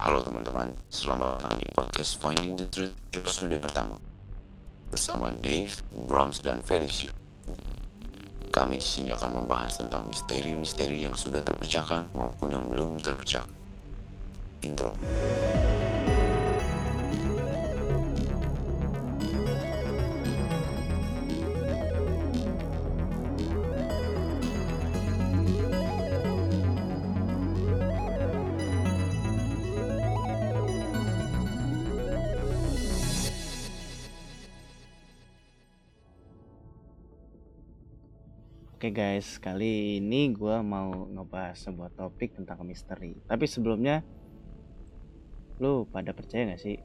Halo teman-teman, selamat datang di podcast Finding the Truth episode pertama. Bersama Dave, Brahms, dan Felicia Kami di sini akan membahas tentang misteri-misteri yang sudah terpecahkan maupun yang belum terpecahkan Intro Oke guys, kali ini gue mau ngebahas sebuah topik tentang misteri. Tapi sebelumnya, lu pada percaya gak sih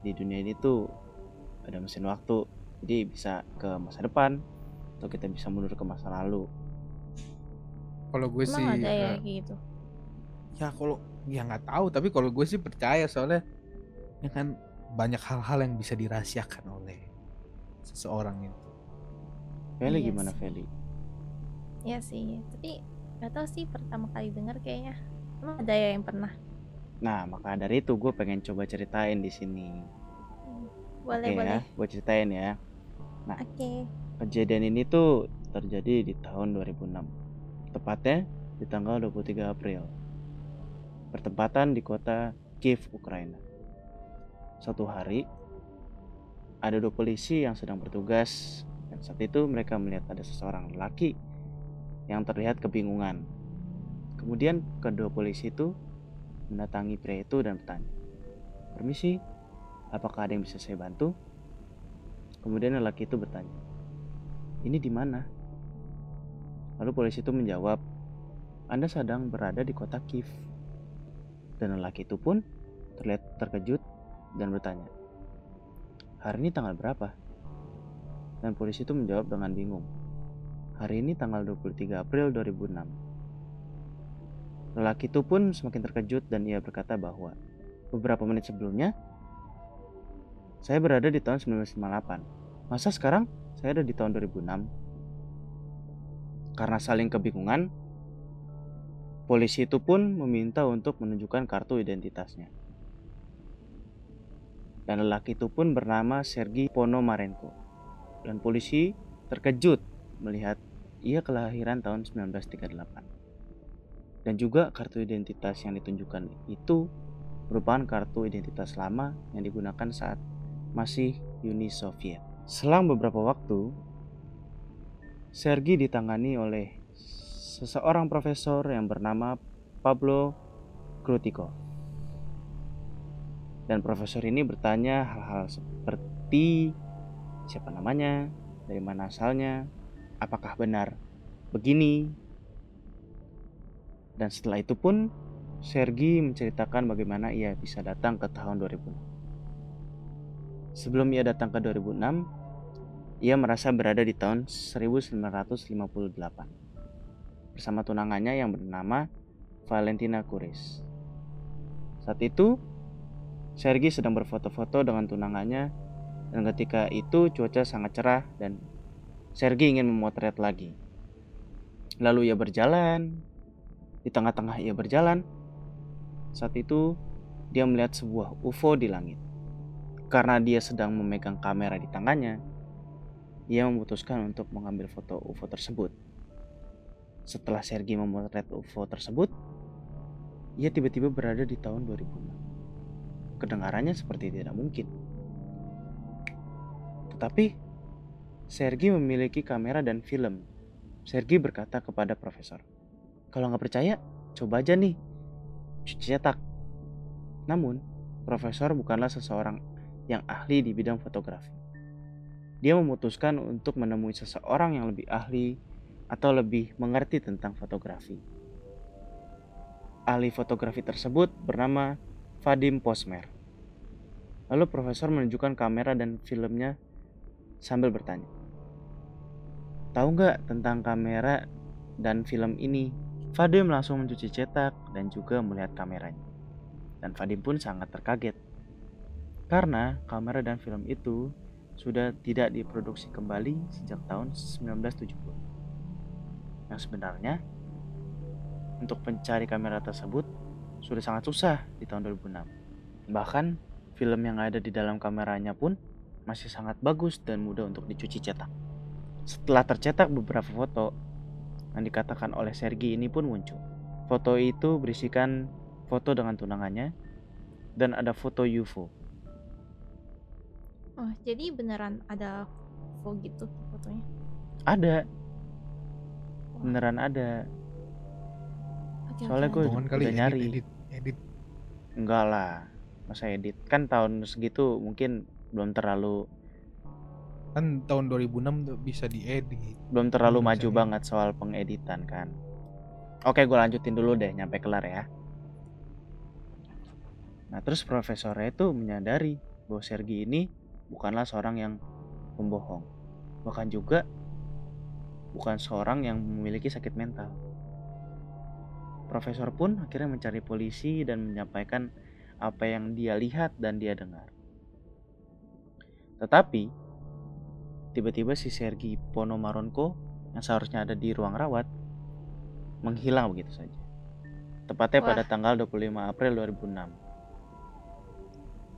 di dunia ini tuh ada mesin waktu, jadi bisa ke masa depan atau kita bisa mundur ke masa lalu. Kalau gue sih ada ya kayak gitu? ya kalau ya nggak tahu tapi kalau gue sih percaya soalnya ya kan banyak hal-hal yang bisa dirahasiakan oleh seseorang itu. Feli Iya gimana. Feli? Iya sih, tapi gak tahu sih pertama kali dengar kayaknya. Emang ada ya yang pernah? Nah maka dari itu gue pengen coba ceritain di sini. Boleh, Oke boleh. ya, gue ceritain ya. Oke. Kejadian ini tuh terjadi di tahun 2006. Tepatnya di tanggal 23 April. Bertempatan di kota Kiev, Ukraina. Suatu hari, ada dua polisi yang sedang bertugas dan saat itu mereka melihat ada seseorang lelaki yang terlihat kebingungan. Kemudian kedua polisi itu mendatangi pria itu dan bertanya, Permisi, apakah ada yang bisa saya bantu? Kemudian lelaki itu bertanya, ini di mana? Lalu polisi itu menjawab, Anda sedang berada di kota Kiev. Dan lelaki itu pun terlihat terkejut dan bertanya, Hari ini tanggal berapa? Dan polisi itu menjawab dengan bingung, Hari ini tanggal 23 April 2006. Lelaki itu pun semakin terkejut dan ia berkata bahwa beberapa menit sebelumnya saya berada di tahun 1958. Masa sekarang saya ada di tahun 2006? Karena saling kebingungan, polisi itu pun meminta untuk menunjukkan kartu identitasnya. Dan lelaki itu pun bernama Sergi Ponomarenko. Dan polisi terkejut melihat ia kelahiran tahun 1938. Dan juga kartu identitas yang ditunjukkan itu merupakan kartu identitas lama yang digunakan saat masih Uni Soviet. Selang beberapa waktu, Sergi ditangani oleh seseorang profesor yang bernama Pablo Krutikov. Dan profesor ini bertanya hal-hal seperti siapa namanya, dari mana asalnya, apakah benar begini. Dan setelah itu pun Sergi menceritakan bagaimana ia bisa datang ke tahun 2006. Sebelum ia datang ke 2006, ia merasa berada di tahun 1958 bersama tunangannya yang bernama Valentina Kuris. Saat itu, Sergi sedang berfoto-foto dengan tunangannya dan ketika itu cuaca sangat cerah dan Sergi ingin memotret lagi. Lalu ia berjalan, di tengah-tengah ia berjalan. Saat itu, dia melihat sebuah UFO di langit. Karena dia sedang memegang kamera di tangannya, ia memutuskan untuk mengambil foto UFO tersebut. Setelah Sergi memotret UFO tersebut, ia tiba-tiba berada di tahun 2006. Kedengarannya seperti tidak mungkin. Tetapi, Sergi memiliki kamera dan film. Sergi berkata kepada profesor, kalau nggak percaya, coba aja nih, cuci cetak. Namun, profesor bukanlah seseorang yang ahli di bidang fotografi. Dia memutuskan untuk menemui seseorang yang lebih ahli atau lebih mengerti tentang fotografi. Ahli fotografi tersebut bernama Vadim Posmer. Lalu profesor menunjukkan kamera dan filmnya sambil bertanya, Tahu nggak tentang kamera dan film ini? Vadim langsung mencuci cetak dan juga melihat kameranya. Dan Vadim pun sangat terkaget. Karena kamera dan film itu sudah tidak diproduksi kembali sejak tahun 1970. Yang sebenarnya untuk pencari kamera tersebut sudah sangat susah di tahun 2006. Bahkan film yang ada di dalam kameranya pun masih sangat bagus dan mudah untuk dicuci cetak. Setelah tercetak beberapa foto yang dikatakan oleh Sergi ini pun muncul. Foto itu berisikan foto dengan tunangannya dan ada foto UFO. Oh, jadi beneran ada UFO gitu fotonya? Ada, Wah, beneran ada. soalnya gue-. Bohongan kali udah edit, nyari. edit, edit. Enggak lah, masa edit. Kan tahun segitu mungkin belum terlalu Kan tahun 2006 tuh bisa diedit. belum terlalu Belum maju bisa banget soal pengeditan kan. Oke, gue lanjutin dulu deh nyampe kelar ya. Nah, terus profesornya itu menyadari bahwa Sergi ini bukanlah seorang yang pembohong. Bahkan juga bukan seorang yang memiliki sakit mental. Profesor pun akhirnya mencari polisi dan menyampaikan apa yang dia lihat dan dia dengar. Tetapi tiba-tiba si Sergi Ponomarenko yang seharusnya ada di ruang rawat menghilang begitu saja. Tepatnya pada Wah. tanggal 25 April 2006.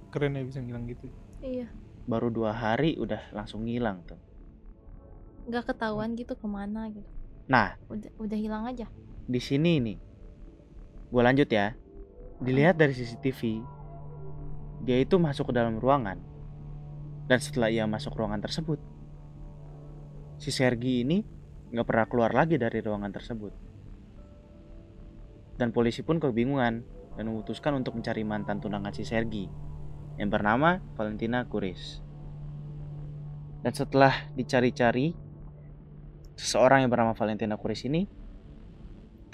Keren ya bisa ngilang gitu. Iya, Baru dua hari udah langsung ngilang tuh. nggak ketahuan gitu ke mana gitu. Nah, Udah udah hilang aja. di sini nih, gue lanjut ya. Dilihat dari CCTV, dia itu masuk ke dalam ruangan. Dan setelah ia masuk ruangan tersebut, si Sergi ini nggak pernah keluar lagi dari ruangan tersebut. Dan polisi pun kebingungan dan memutuskan untuk mencari mantan tunangan si Sergi yang bernama Valentina Kuris. Dan setelah dicari-cari, seseorang yang bernama Valentina Kuris ini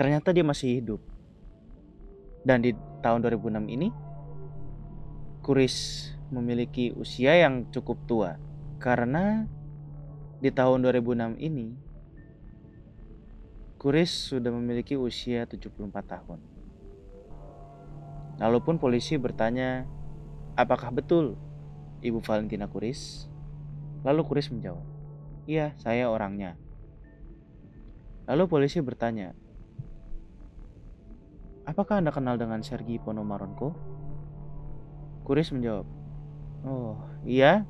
ternyata dia masih hidup. Dan di tahun 2006 ini, Kuris memiliki usia yang cukup tua. Karena di tahun 2006 ini, Kuris sudah memiliki usia 74 tahun. Lalu pun polisi bertanya, apakah betul Ibu Valentina Kuris? Lalu Kuris menjawab, iya saya orangnya. Lalu polisi bertanya, apakah anda kenal dengan Sergi Ponomarenko? Kuris menjawab, oh iya,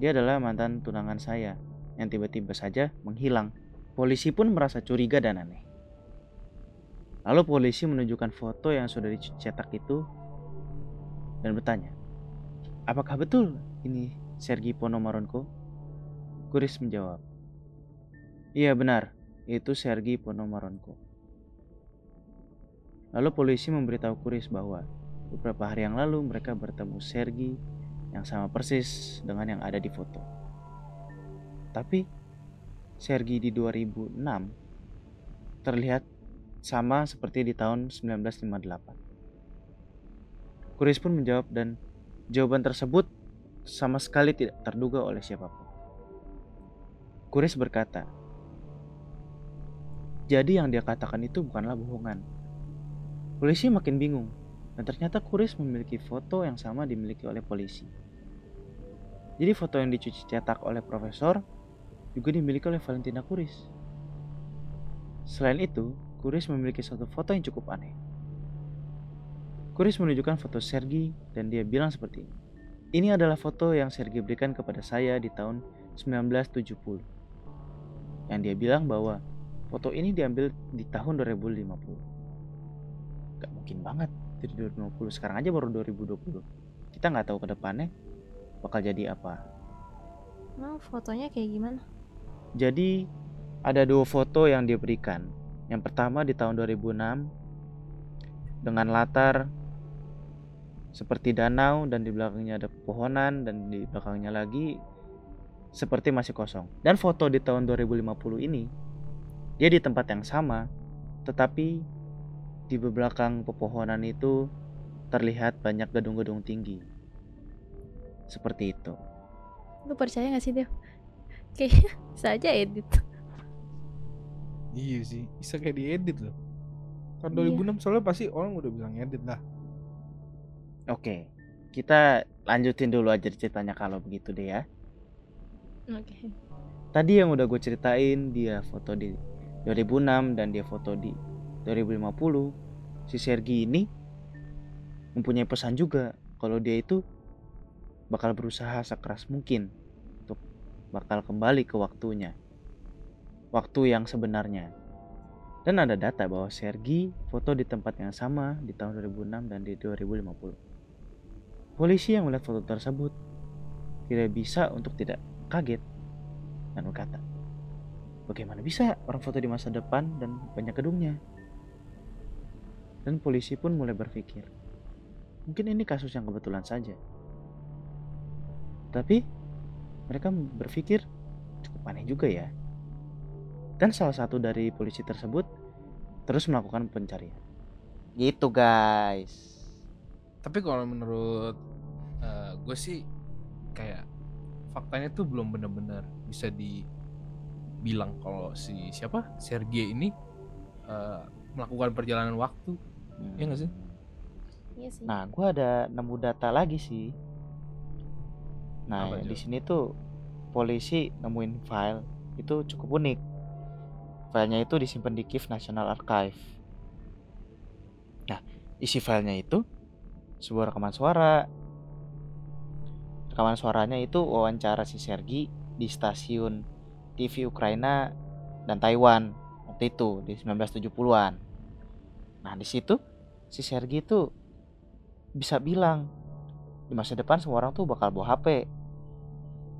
dia adalah mantan tunangan saya yang tiba-tiba saja menghilang. Polisi pun merasa curiga dan aneh. Lalu polisi menunjukkan foto yang sudah dicetak itu dan bertanya, apakah betul ini Sergi Ponomarenko? Kuris menjawab, iya benar, itu Sergi Ponomarenko. Lalu polisi memberitahu Kuris bahwa beberapa hari yang lalu mereka bertemu Sergi yang sama persis dengan yang ada di foto. Tapi Sergi di 2006 terlihat sama seperti di tahun 1958. Kuris pun menjawab dan jawaban tersebut sama sekali tidak terduga oleh siapa pun. Kuris berkata, jadi yang dia katakan itu bukanlah bohongan. Polisi makin bingung, dan ternyata Kuris memiliki foto yang sama dimiliki oleh polisi. Jadi foto yang dicuci cetak oleh profesor juga dimiliki oleh Valentina Kuris. Selain itu, Kuris memiliki satu foto yang cukup aneh. Kuris menunjukkan foto Sergi dan dia bilang seperti ini. Ini adalah foto yang Sergi berikan kepada saya di tahun 1970. Yang dia bilang bahwa foto ini diambil di tahun 2050. Gak mungkin banget dari 2050. Sekarang aja baru 2020. Kita nggak tahu ke depannya bakal jadi apa. Emang fotonya kayak gimana? Jadi ada dua foto yang dia berikan. Yang pertama di tahun 2006 dengan latar seperti danau dan di belakangnya ada pepohonan dan di belakangnya lagi seperti masih kosong. Dan foto di tahun 2050 ini dia di tempat yang sama tetapi di belakang pepohonan itu terlihat banyak gedung-gedung tinggi. Seperti itu. Lu percaya gak sih Dev? Kayaknya bisa aja edit. Iya sih, bisa kayak diedit loh. Tahun Iya. 2006 soalnya pasti orang udah bilang edit lah. Oke, kita lanjutin dulu aja ceritanya kalau begitu deh ya. Oke. Tadi yang udah gue ceritain dia foto di 2006 dan dia foto di 2050. Si Sergi ini mempunyai pesan juga kalau dia itu bakal berusaha sekeras mungkin bakal kembali ke waktunya. Waktu yang sebenarnya. Dan ada data bahwa Sergi foto di tempat yang sama di tahun 2006 dan di 2050. Polisi yang melihat foto tersebut tidak bisa untuk tidak kaget dan berkata, Bagaimana bisa orang foto di masa depan dan banyak gedungnya? Dan polisi pun mulai berpikir, mungkin ini kasus yang kebetulan saja. Tapi mereka berpikir cukup aneh juga ya. Dan salah satu dari polisi tersebut terus melakukan pencarian. Gitu guys. Tapi kalau menurut gue sih kayak faktanya tuh belum benar-benar bisa dibilang kalau si siapa Sergei ini eh, melakukan perjalanan waktu, Hmm. ya nggak sih? Iya sih. Nah, gua ada nemu data lagi sih. Nah, Apa di sini tuh polisi nemuin file itu cukup unik. Filenya itu disimpan di Kiev National Archive. Nah, isi filenya itu sebuah rekaman suara. Rekaman suaranya itu wawancara si Sergi di stasiun TV Ukraina dan Taiwan waktu itu di 1970-an. Nah, di situ si Sergi itu bisa bilang di masa depan semua orang tuh bakal bawa HP.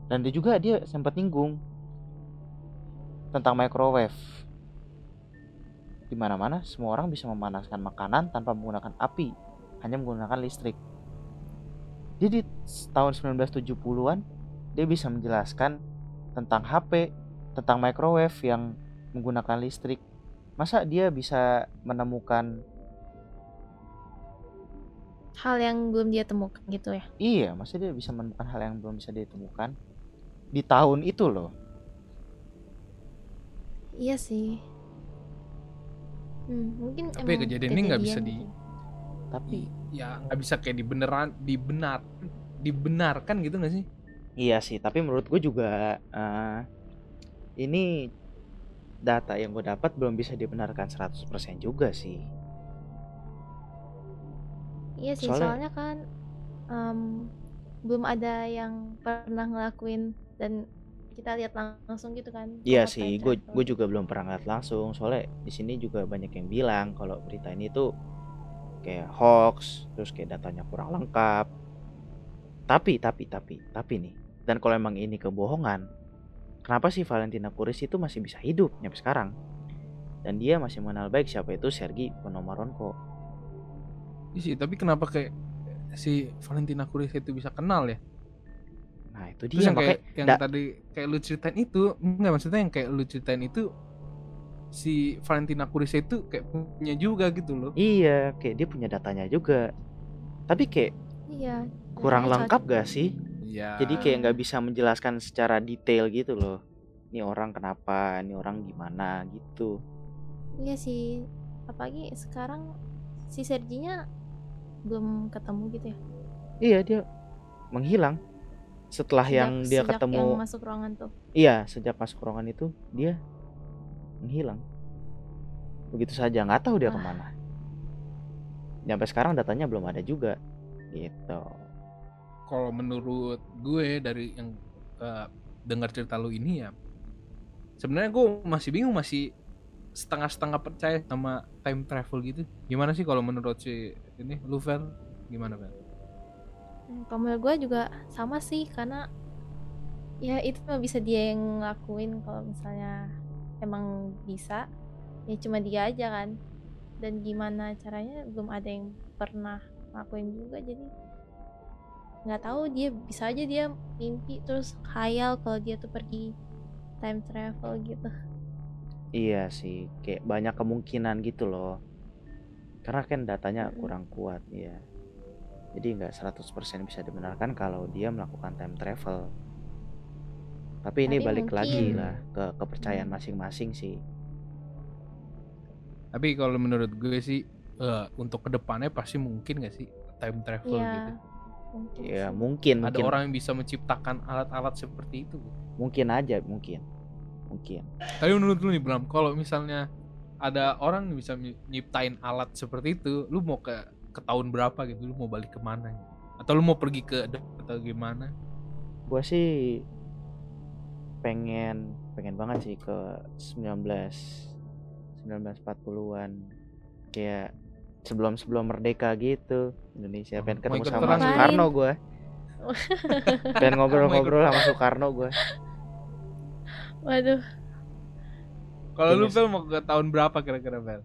Dan dia juga dia sempat nyinggung tentang microwave. Di mana-mana semua orang bisa memanaskan makanan tanpa menggunakan api, hanya menggunakan listrik. Jadi di tahun 1970-an dia bisa menjelaskan tentang HP, tentang microwave yang menggunakan listrik. Masa dia bisa menemukan Hal yang belum dia temukan gitu ya. Iya, masa dia bisa menemukan hal yang belum bisa ditemukan di tahun itu loh. Iya sih. Hmm, mungkin Tapi emang kejadian ini nggak bisa kejadian di-. Tapi Ya nggak bisa kayak dibeneran dibenar dibenarkan gitu nggak sih? iya sih, tapi menurut gue juga eh, ini data yang gue dapat belum bisa dibenarkan 100% juga sih. Iya sih, Soalnya- soalnya kan em, belum ada yang pernah ngelakuin dan kita lihat lang- langsung gitu kan. Iya sih, gue gue juga belum pernah ngeliat langsung. Soalnya di sini juga banyak yang bilang kalau berita ini tuh kayak hoax, terus kayak datanya kurang lengkap. Tapi, tapi, tapi, tapi nih. Dan kalau emang ini kebohongan, kenapa sih Valentina Kuris itu masih bisa hidup nyampe sekarang? Dan dia masih mengenal baik siapa itu Sergi Ponomarenko. Iya sih, tapi kenapa kayak si Valentina Kuris itu bisa kenal ya? Nah itu Terus dia yang kayak yang da- tadi kayak lu ceritain itu enggak maksudnya yang kayak lu ceritain itu si Valentina Kuris itu kayak punya juga gitu loh. iya kayak dia punya datanya juga. Tapi kayak Iya. kurang lengkap cocok. gak sih? Iya. Jadi kayak nggak bisa menjelaskan secara detail gitu loh. Ini orang kenapa, ini orang gimana gitu. Iya sih. Apalagi sekarang si Serginya belum ketemu gitu ya. Iya dia menghilang. Setelah Sejak- yang dia sejak ketemu, yang masuk ruangan tuh. iya sejak masuk ruangan itu dia menghilang. Begitu saja nggak tahu dia Ah. ke mana. Sampai sekarang datanya belum ada juga. Gitu. kalau menurut gue dari yang eh, dengar cerita lu ini ya sebenarnya gue masih bingung masih setengah-setengah percaya sama time travel gitu gimana sih kalau menurut si ini lu Vel gimana Vel? Hmm, Kalau menurut gue juga sama sih karena ya itu cuma bisa dia yang ngelakuin kalau misalnya emang bisa ya cuma dia aja kan dan gimana caranya belum ada yang pernah ngelakuin juga jadi nggak tahu dia bisa aja dia mimpi terus khayal kalau dia tuh pergi time travel gitu Iya sih, kayak banyak kemungkinan gitu loh. Karena kan datanya Mm-mm. kurang kuat ya. Jadi nggak 100% bisa dibenarkan kalau dia melakukan time travel. Tapi ini Tapi balik lagi mungkin- lah ke kepercayaan Hmm. masing-masing sih. Tapi kalau menurut gue sih eh, untuk ke depannya pasti mungkin gak sih time travel Iya, gitu? mungkin Ya mungkin Ada mungkin orang yang bisa menciptakan alat-alat seperti itu. mungkin aja mungkin. Mungkin. Tapi menurut lu nih Bram, kalau misalnya ada orang yang bisa ny- nyiptain alat seperti itu, lu mau ke ke tahun berapa gitu lu mau balik ke mana gitu. atau lu mau pergi ke atau gimana? Gua sih pengen pengen banget sih ke 19 1940-an kayak sebelum-sebelum merdeka gitu Indonesia. Pengen ketemu ikut sama? Soekarno gua. Pengen ngobrol-ngobrol sama Soekarno gua. Waduh, kalau lu. Bel mau ke tahun berapa kira-kira Bel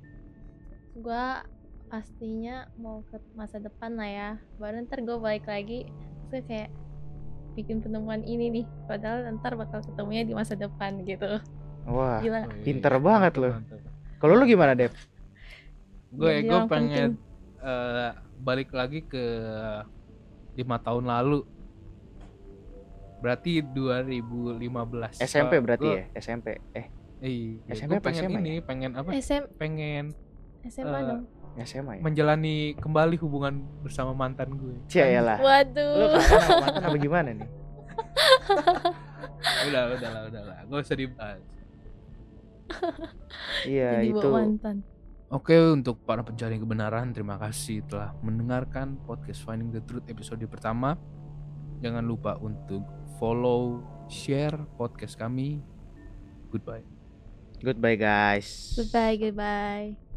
gua pastinya mau ke masa depan lah ya. Baru ntar gue balik lagi, terus kayak bikin penemuan ini nih. Padahal ntar bakal ketemunya di masa depan gitu. wah Gila. Wih, pinter banget mantap, lu. mantap. kalau lu gimana Dep gue Jadi gue pengen eh, balik lagi ke lima tahun lalu berarti 2015 SMP berarti gua- ya SMP eh iya SMP gue apa pengen SMA ini pengen apa SM, pengen SMA Eh, dong. SMA ya menjalani kembali hubungan bersama mantan gue Cia ya lah lu Waduh. kangen sama mantan apa gimana nih udah udah lah udah lah gak usah dibahas iya itu bawa mantan. Oke untuk para pencari kebenaran terima kasih telah mendengarkan podcast Finding the Truth episode pertama. Jangan lupa untuk follow, share podcast kami. Goodbye. goodbye guys Goodbye, goodbye.